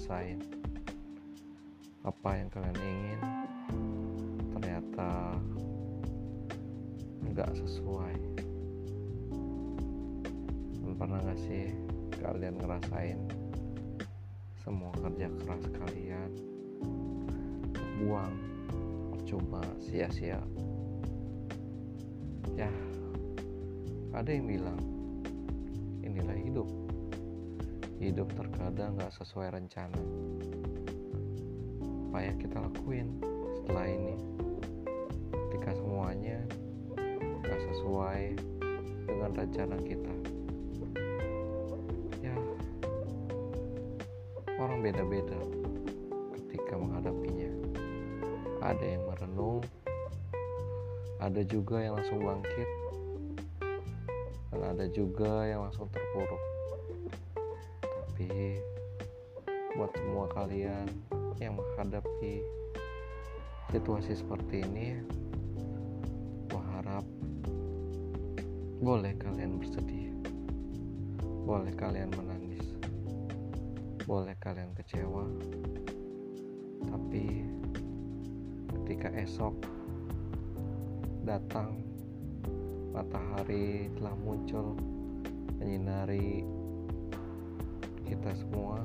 ngerasain apa yang kalian ingin? Ternyata nggak sesuai. Dan pernah gak sih kalian ngerasain semua kerja keras kalian? Buang cuma sia-sia. Ya ada yang bilang inilah hidup hidup terkadang gak sesuai rencana. Apa yang kita lakuin setelah ini? Ketika semuanya gak sesuai dengan rencana kita. Ya orang beda-beda ketika menghadapinya. Ada yang merenung ada juga yang langsung bangkit dan ada juga yang langsung terpuruk buat semua kalian yang menghadapi situasi seperti ini gue harap boleh kalian bersedih boleh kalian menangis boleh kalian kecewa tapi ketika esok datang matahari telah muncul menyinari kita semua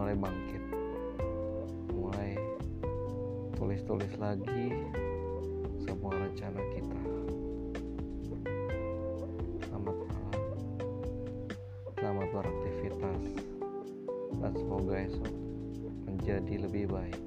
mulai bangkit mulai tulis-tulis lagi semua rencana kita. Selamat malam. Selamat beraktivitas. Dan semoga esok menjadi lebih baik